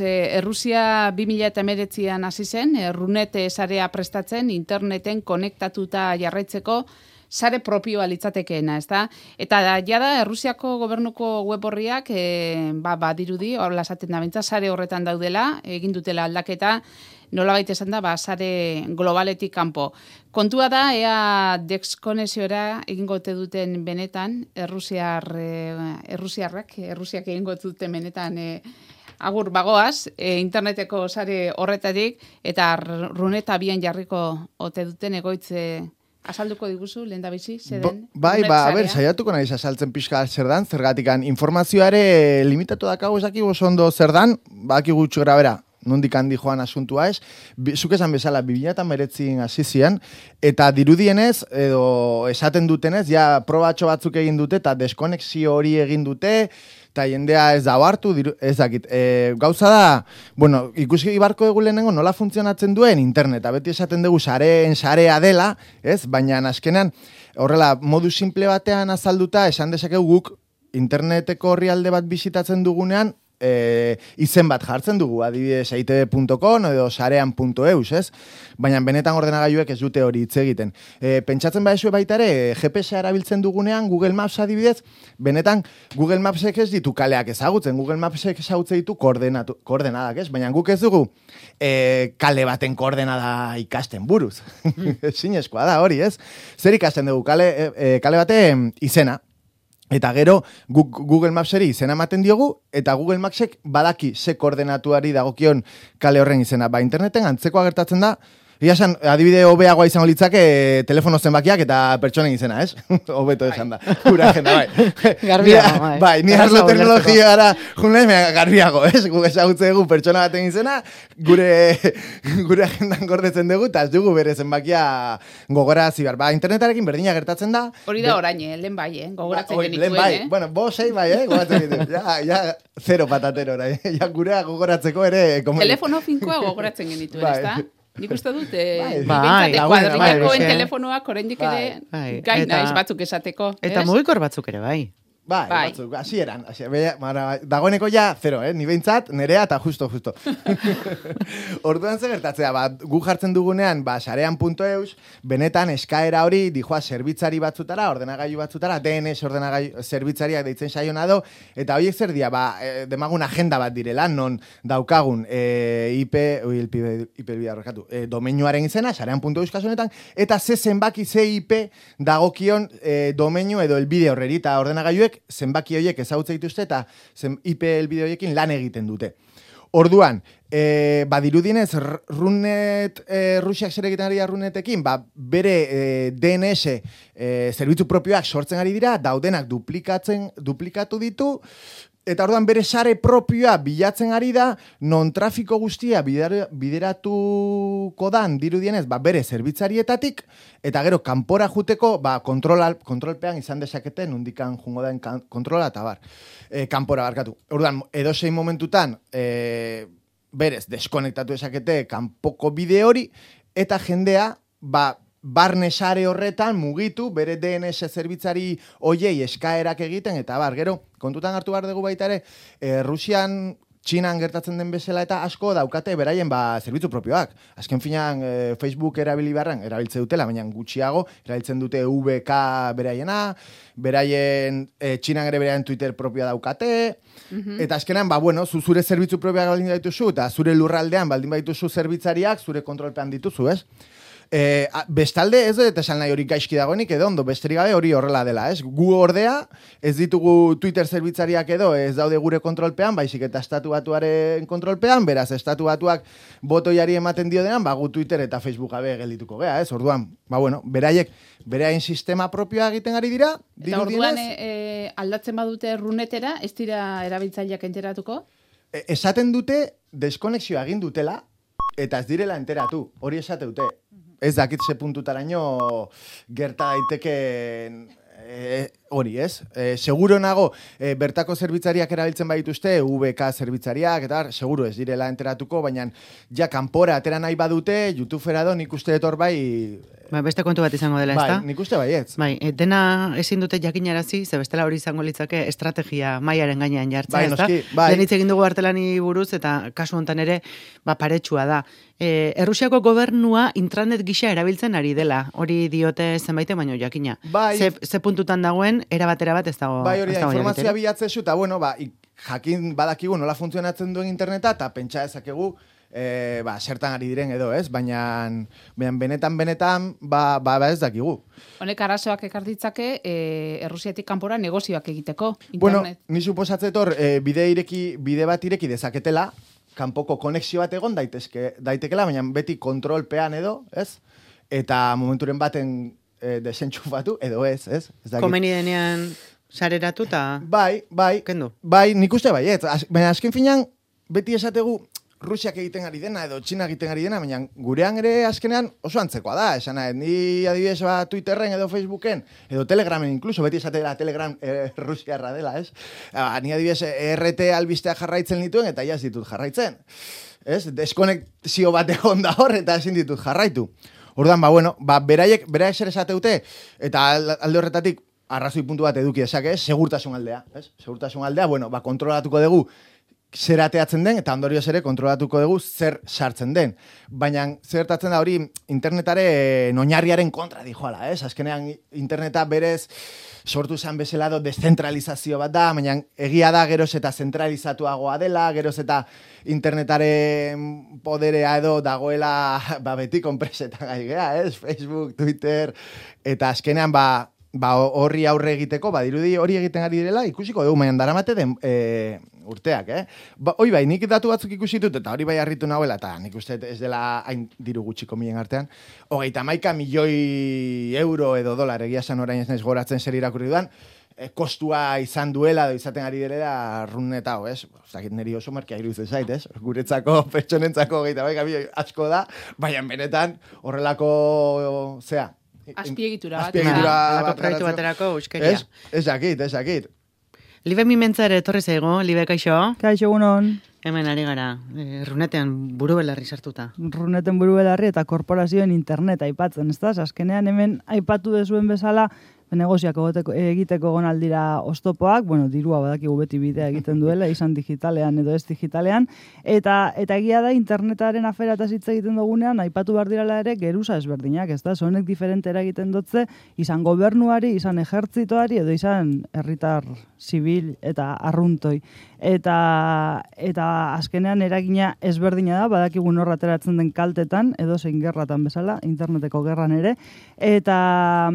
Errusia 2008an hasi zen, errunete sarea prestatzen, interneten konektatuta jarraitzeko, sare propioa litzatekeena, ez da? Eta da, jada, Errusiako gobernuko web horriak, e, ba, ba, dirudi, horrela esaten da, bintza, sare horretan daudela, egin dutela aldaketa, nola baita esan da, ba, sare globaletik kanpo. Kontua da, ea dexkoneziora egingo duten benetan, Errusiar, Errusiarrak, Errusiak egingo duten benetan, e, Agur, bagoaz, e, interneteko sare horretatik, eta runeta bien jarriko ote duten egoitze Azalduko diguzu, lehen da bizi, zeden? bai, ba, a ber, saiatuko nahi azaltzen pixka zer dan, zergatikan informazioare limitatu dakago esaki ondo zer dan, baki gutxu grabera, nondik handi joan asuntua ez, zuk esan bezala, bibinatan meretzin azizian, eta dirudienez, edo esaten dutenez, ja, probatxo batzuk egin dute, eta deskonexio hori egin dute, eta jendea ez da hartu, ez. E, gauza da, bueno, ikusi ibarko dugu lehenengo nola funtzionatzen duen interneta, beti esaten dugu sareen sarea dela, ez? Baina azkenean, horrela, modu simple batean azalduta, esan dezakegu guk interneteko horrialde bat bisitatzen dugunean, e, izen bat jartzen dugu, adibidez eitb.com edo sarean.eus, ez? Baina benetan ordenagailuek ez dute hori hitz egiten. E, pentsatzen baizue baita ere, GPS erabiltzen dugunean, Google Maps adibidez, benetan Google Mapsek ez ditu kaleak ezagutzen, Google Mapsek ezagutzen ditu koordenatu, koordenadak, ez? Baina guk ez dugu e, kale baten koordenada ikasten buruz. Zinezkoa da hori, ez? Zer ikasten dugu, kale, e kale baten izena, Eta gero Google Mapseri izena ematen diogu eta Google Mapsek badaki ze koordenatuari dagokion kale horren izena. Ba interneten antzekoa gertatzen da Ia esan, adibide hobeagoa izango litzake telefono zenbakiak eta pertsonen izena, ez? Hobeto esan da. Gura agenda, bai. garbiago, bai. Bai, ni arlo teknologia gara, mea, garbiago, ez? Gu esagutze dugu pertsona baten izena, gure, gure agendan gordetzen dugu, eta ez dugu bere zenbakia gogora zibar. Ba, internetarekin berdina gertatzen da. Hori da orain, eh? lehen bai, eh? Gogoratzen ba, genituen, bai. eh? Bueno, bo sei bai, eh? Gogoratzen genituen. Ja, ja, zero patatero, eh? Ja, gurea gogoratzeko ere... Telefono finkoa gogoratzen genituen, bai. ez da? Nik uste dut, eh, bai, kuadrinakoen telefonoak oraindik ere bai, gai naiz batzuk esateko. Eta mugikor batzuk ere, bai. Bai, bai. batzuk, así eran. Así, be, mara, dagoeneko ja, zero, eh? Ni behintzat, nerea eta justo, justo. Orduan ze gertatzea, ba, gu jartzen dugunean, ba, sarean.eus, benetan eskaera hori, dijoa, zerbitzari batzutara, ordenagailu batzutara, DNS ordenagailu zerbitzariak deitzen saio nado, eta horiek zer dia, ba, e, demagun agenda bat direla, non daukagun e, IP, ui, IP, IP, IP, e, domenioaren izena, sarean.eus kasunetan, eta ze zenbaki ze IP dagokion e, domenio edo elbide horreri, eta ordenagailuek zenbaki horiek ezautze dituzte eta zen IP elbide horiekin lan egiten dute. Orduan, e, badirudienez, runet, e, rusiak zer egiten ari da runetekin, ba, bere e, DNS e, zerbitzu propioak sortzen ari dira, daudenak duplikatzen, duplikatu ditu, Eta orduan bere sare propioa bilatzen ari da, non trafiko guztia bideratuko dan dirudienez, ba, bere zerbitzarietatik, eta gero kanpora juteko, ba, kontrola, kontrolpean izan desakete, nundikan jungo den kontrola, eta bar, e, kanpora barkatu. Orduan, edo zein momentutan, e, berez, deskonektatu esakete kanpoko bide hori, eta jendea, ba, barne sare horretan mugitu bere DNS zerbitzari hoiei eskaerak egiten eta bar gero kontutan hartu bar dugu baita ere e, Rusian Txinan gertatzen den bezala eta asko daukate beraien ba zerbitzu propioak. Azken finean e, Facebook erabili beharran erabiltze dutela, baina gutxiago erabiltzen dute VK beraiena, beraien e, Txinan ere beraien Twitter propioa daukate, mhm. eta azkenan, ba, bueno, zu zure zerbitzu propioak baldin dituzu, eta zure lurraldean baldin baituzu zerbitzariak, zure kontrolpean dituzu, ez? E, bestalde ez dut esan nahi hori gaizki dagoenik edo ondo, besterik gabe hori horrela dela, ez? Gu ordea, ez ditugu Twitter zerbitzariak edo ez daude gure kontrolpean, baizik eta estatu batuaren kontrolpean, beraz, estatu batuak botoiari ematen dio denan, ba, gu Twitter eta Facebook gabe geldituko gea, ez? Orduan, ba, bueno, beraiek, beraien sistema propioa egiten ari dira, Eta orduan, e, aldatzen badute runetera, ez dira erabiltzaileak enteratuko? E, esaten dute, deskonexioa egin dutela, eta ez direla enteratu, hori esate dute ez dakit ze puntutaraino gerta daiteke e, hori, ez? E, seguro nago, e, bertako zerbitzariak erabiltzen baituzte, VK zerbitzariak, eta seguro ez direla enteratuko, baina ja kanpora atera nahi badute, YouTubera do, nik uste etor bai, Ba, beste kontu bat izango dela, bai, ezta? nik uste baietz. Bai, e, dena ezin dute jakinarazi, ze bestela hori izango litzake estrategia mailaren gainean jartzea, Bai, ezta? noski, bai. Lehen hitz egin dugu artelani buruz eta kasu hontan ere ba paretsua da. E, Errusiako gobernua intranet gisa erabiltzen ari dela. Hori diote zenbaite baino jakina. Bai. Ze, ze puntutan dagoen era batera bat ez dago. Bai, hori da, informazioa bilatzezu, eta bueno, ba, ik- jakin badakigu nola funtzionatzen duen interneta, eta pentsa ezakegu, e, ba, zertan ari diren edo, ez? Baina, baina benetan, benetan, ba, ba, ba ez dakigu. Honek arazoak ekar ditzake e, Errusiatik kanpora negozioak egiteko. Bueno, Internet. ni suposatzetor, e, bide, ireki, bide bat ireki dezaketela, kanpoko konexio bat egon daitezke, daitekela, baina beti kontrolpean edo, ez? Eta momenturen baten e, desentxufatu, edo ez, ez? ez dakit. Komeni denean sareratu eta Bai, bai. Kendu. Bai, nik uste bai, ez. Az, baina azken finean, beti esategu, Rusiak egiten ari dena, edo Txina egiten ari dena, baina gurean ere azkenean oso antzekoa da, esan nahi, ni adibidez ba, Twitterren edo Facebooken, edo Telegramen inkluso, beti esatera Telegram e, Rusiarra dela, ez? Ba, ni adibidez RT albistea jarraitzen dituen, eta ja ez ditut jarraitzen. Ez? Deskonexio bat egon da hor, eta ezin ditut jarraitu. Ordan ba, bueno, ba, beraiek, beraiek zer esateute, eta al- alde horretatik, arrazoi puntu bat eduki dezake, ez? segurtasun aldea, ez? Segurtasun aldea, bueno, ba, kontrolatuko dugu zer ateatzen den, eta ondorioz ere kontrolatuko dugu zer sartzen den. Baina zertatzen da hori internetare oinarriaren kontra dijoala, ez? Azkenean interneta berez sortu zen bezala do descentralizazio bat da, baina egia da geroz eta zentralizatuagoa dela, geroz eta internetaren poderea edo dagoela ba, beti konpresetan gai gea, ez? Facebook, Twitter, eta azkenean ba, ba horri aurre egiteko, badirudi hori egiten ari direla, ikusiko dugu, baina daramate den e, urteak, eh? Ba, hoi bai, nik datu batzuk ikusi dut, eta hori bai harritu nahuela, eta nik uste ez dela hain diru gutxiko milen artean, hogeita maika milioi euro edo dolar, egia esan orain ez naiz goratzen zer irakurri dudan, e, kostua izan duela, edo izaten ari direla runeta, hau, ez? Zakit niri oso markia iruditzen zait, ez? Guretzako, pertsonentzako hogeita maika milioi asko da, baina benetan horrelako, zea, Azpiegitura bat. Azpiegitura bat proiektu baterako euskeria. Ez, ez dakit, ez dakit. Libe mimentza ere etorri zaigo, Libe kaixo, Kaixo egunon, hemen ari gara, e, runetean buru belarri sartuta. runeten buru belarri eta korporazioen internet aipatzen, ez da? Azkenean hemen aipatu dezuen bezala, negoziak egiteko egon aldira oztopoak, bueno, dirua badakigu beti bidea egiten duela, izan digitalean edo ez digitalean, eta eta egia da internetaren afera eta hitz egiten dugunean, aipatu behar direla ere geruza ezberdinak, ez da? Zonek diferentera egiten dutze, izan gobernuari, izan ejertzitoari, edo izan herritar zibil eta arruntoi. Eta, eta azkenean eragina ezberdina da, badakigu norra ateratzen den kaltetan, edo zein gerratan bezala, interneteko gerran ere, eta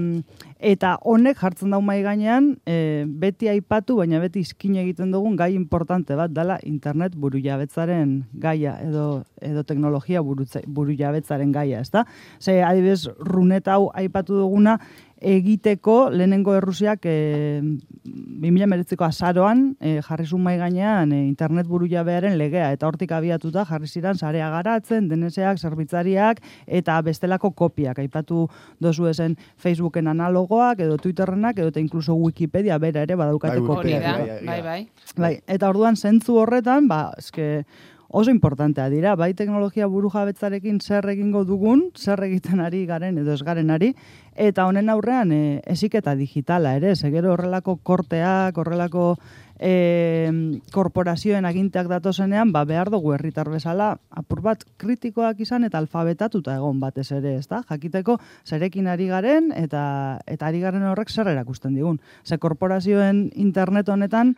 eta honek jartzen dau mai gainean, e, beti aipatu, baina beti izkin egiten dugun gai importante bat dala internet burujabetzaren gaia edo edo teknologia burutze, burujabetzaren gaia, ezta? Ze adibidez runet hau aipatu duguna egiteko lehenengo Errusiak e, 2019ko azaroan e, jarri zuen mai gainean e, internet burujabearen legea eta hortik abiatuta jarri ziren sarea garatzen, deneseak, zerbitzariak eta bestelako kopiak aipatu dozu esen Facebooken analogoak edo Twitterrenak edo eta inkluso Wikipedia bera ere badaukate Bai, Hori kopiak. da, Bai, bai, bai, bai. Bai, eta orduan zentzu horretan, ba, eske oso importantea dira, bai teknologia buru jabetzarekin zer egingo dugun, zer egiten ari garen edo ez garen ari, eta honen aurrean e, eziketa digitala ere, segero horrelako korteak, horrelako e, korporazioen aginteak datozenean, ba, behar dugu herritar bezala, apur bat kritikoak izan eta alfabetatuta egon batez ere, ez da? Jakiteko zerekin ari garen eta, eta ari garen horrek zer erakusten digun. Ze korporazioen internet honetan,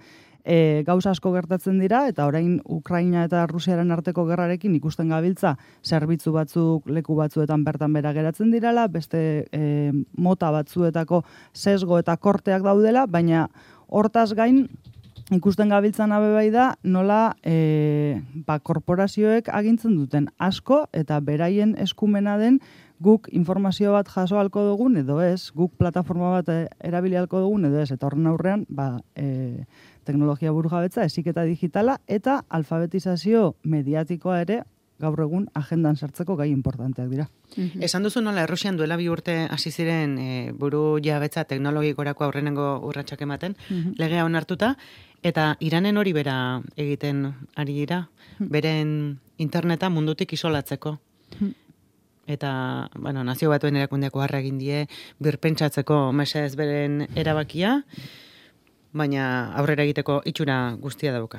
e, gauza asko gertatzen dira eta orain Ukraina eta Rusiaren arteko gerrarekin ikusten gabiltza zerbitzu batzuk leku batzuetan bertan bera geratzen dirala, beste e, mota batzuetako sesgo eta korteak daudela, baina hortaz gain ikusten gabiltzan abe bai da nola e, ba, korporazioek agintzen duten asko eta beraien eskumena den guk informazio bat jaso halko dugun edo ez, guk plataforma bat eh, erabili halko dugun edo ez, eta horren aurrean ba, e, teknologia burujabetza, eziketa digitala eta alfabetizazio mediatikoa ere gaur egun agendan sartzeko gai importanteak dira. Esan duzu nola Errusian duela bi urte hasi ziren e, buru jabetza teknologikorako aurrenengo urratsak ematen, legea onartuta, eta Iranen hori bera egiten ari dira, beren interneta mundutik isolatzeko. Eta bueno, nazio batuen erakundeako harra egin die birpentsatzeko mesa beren erabakia, baina aurrera egiteko itxura guztia dauka.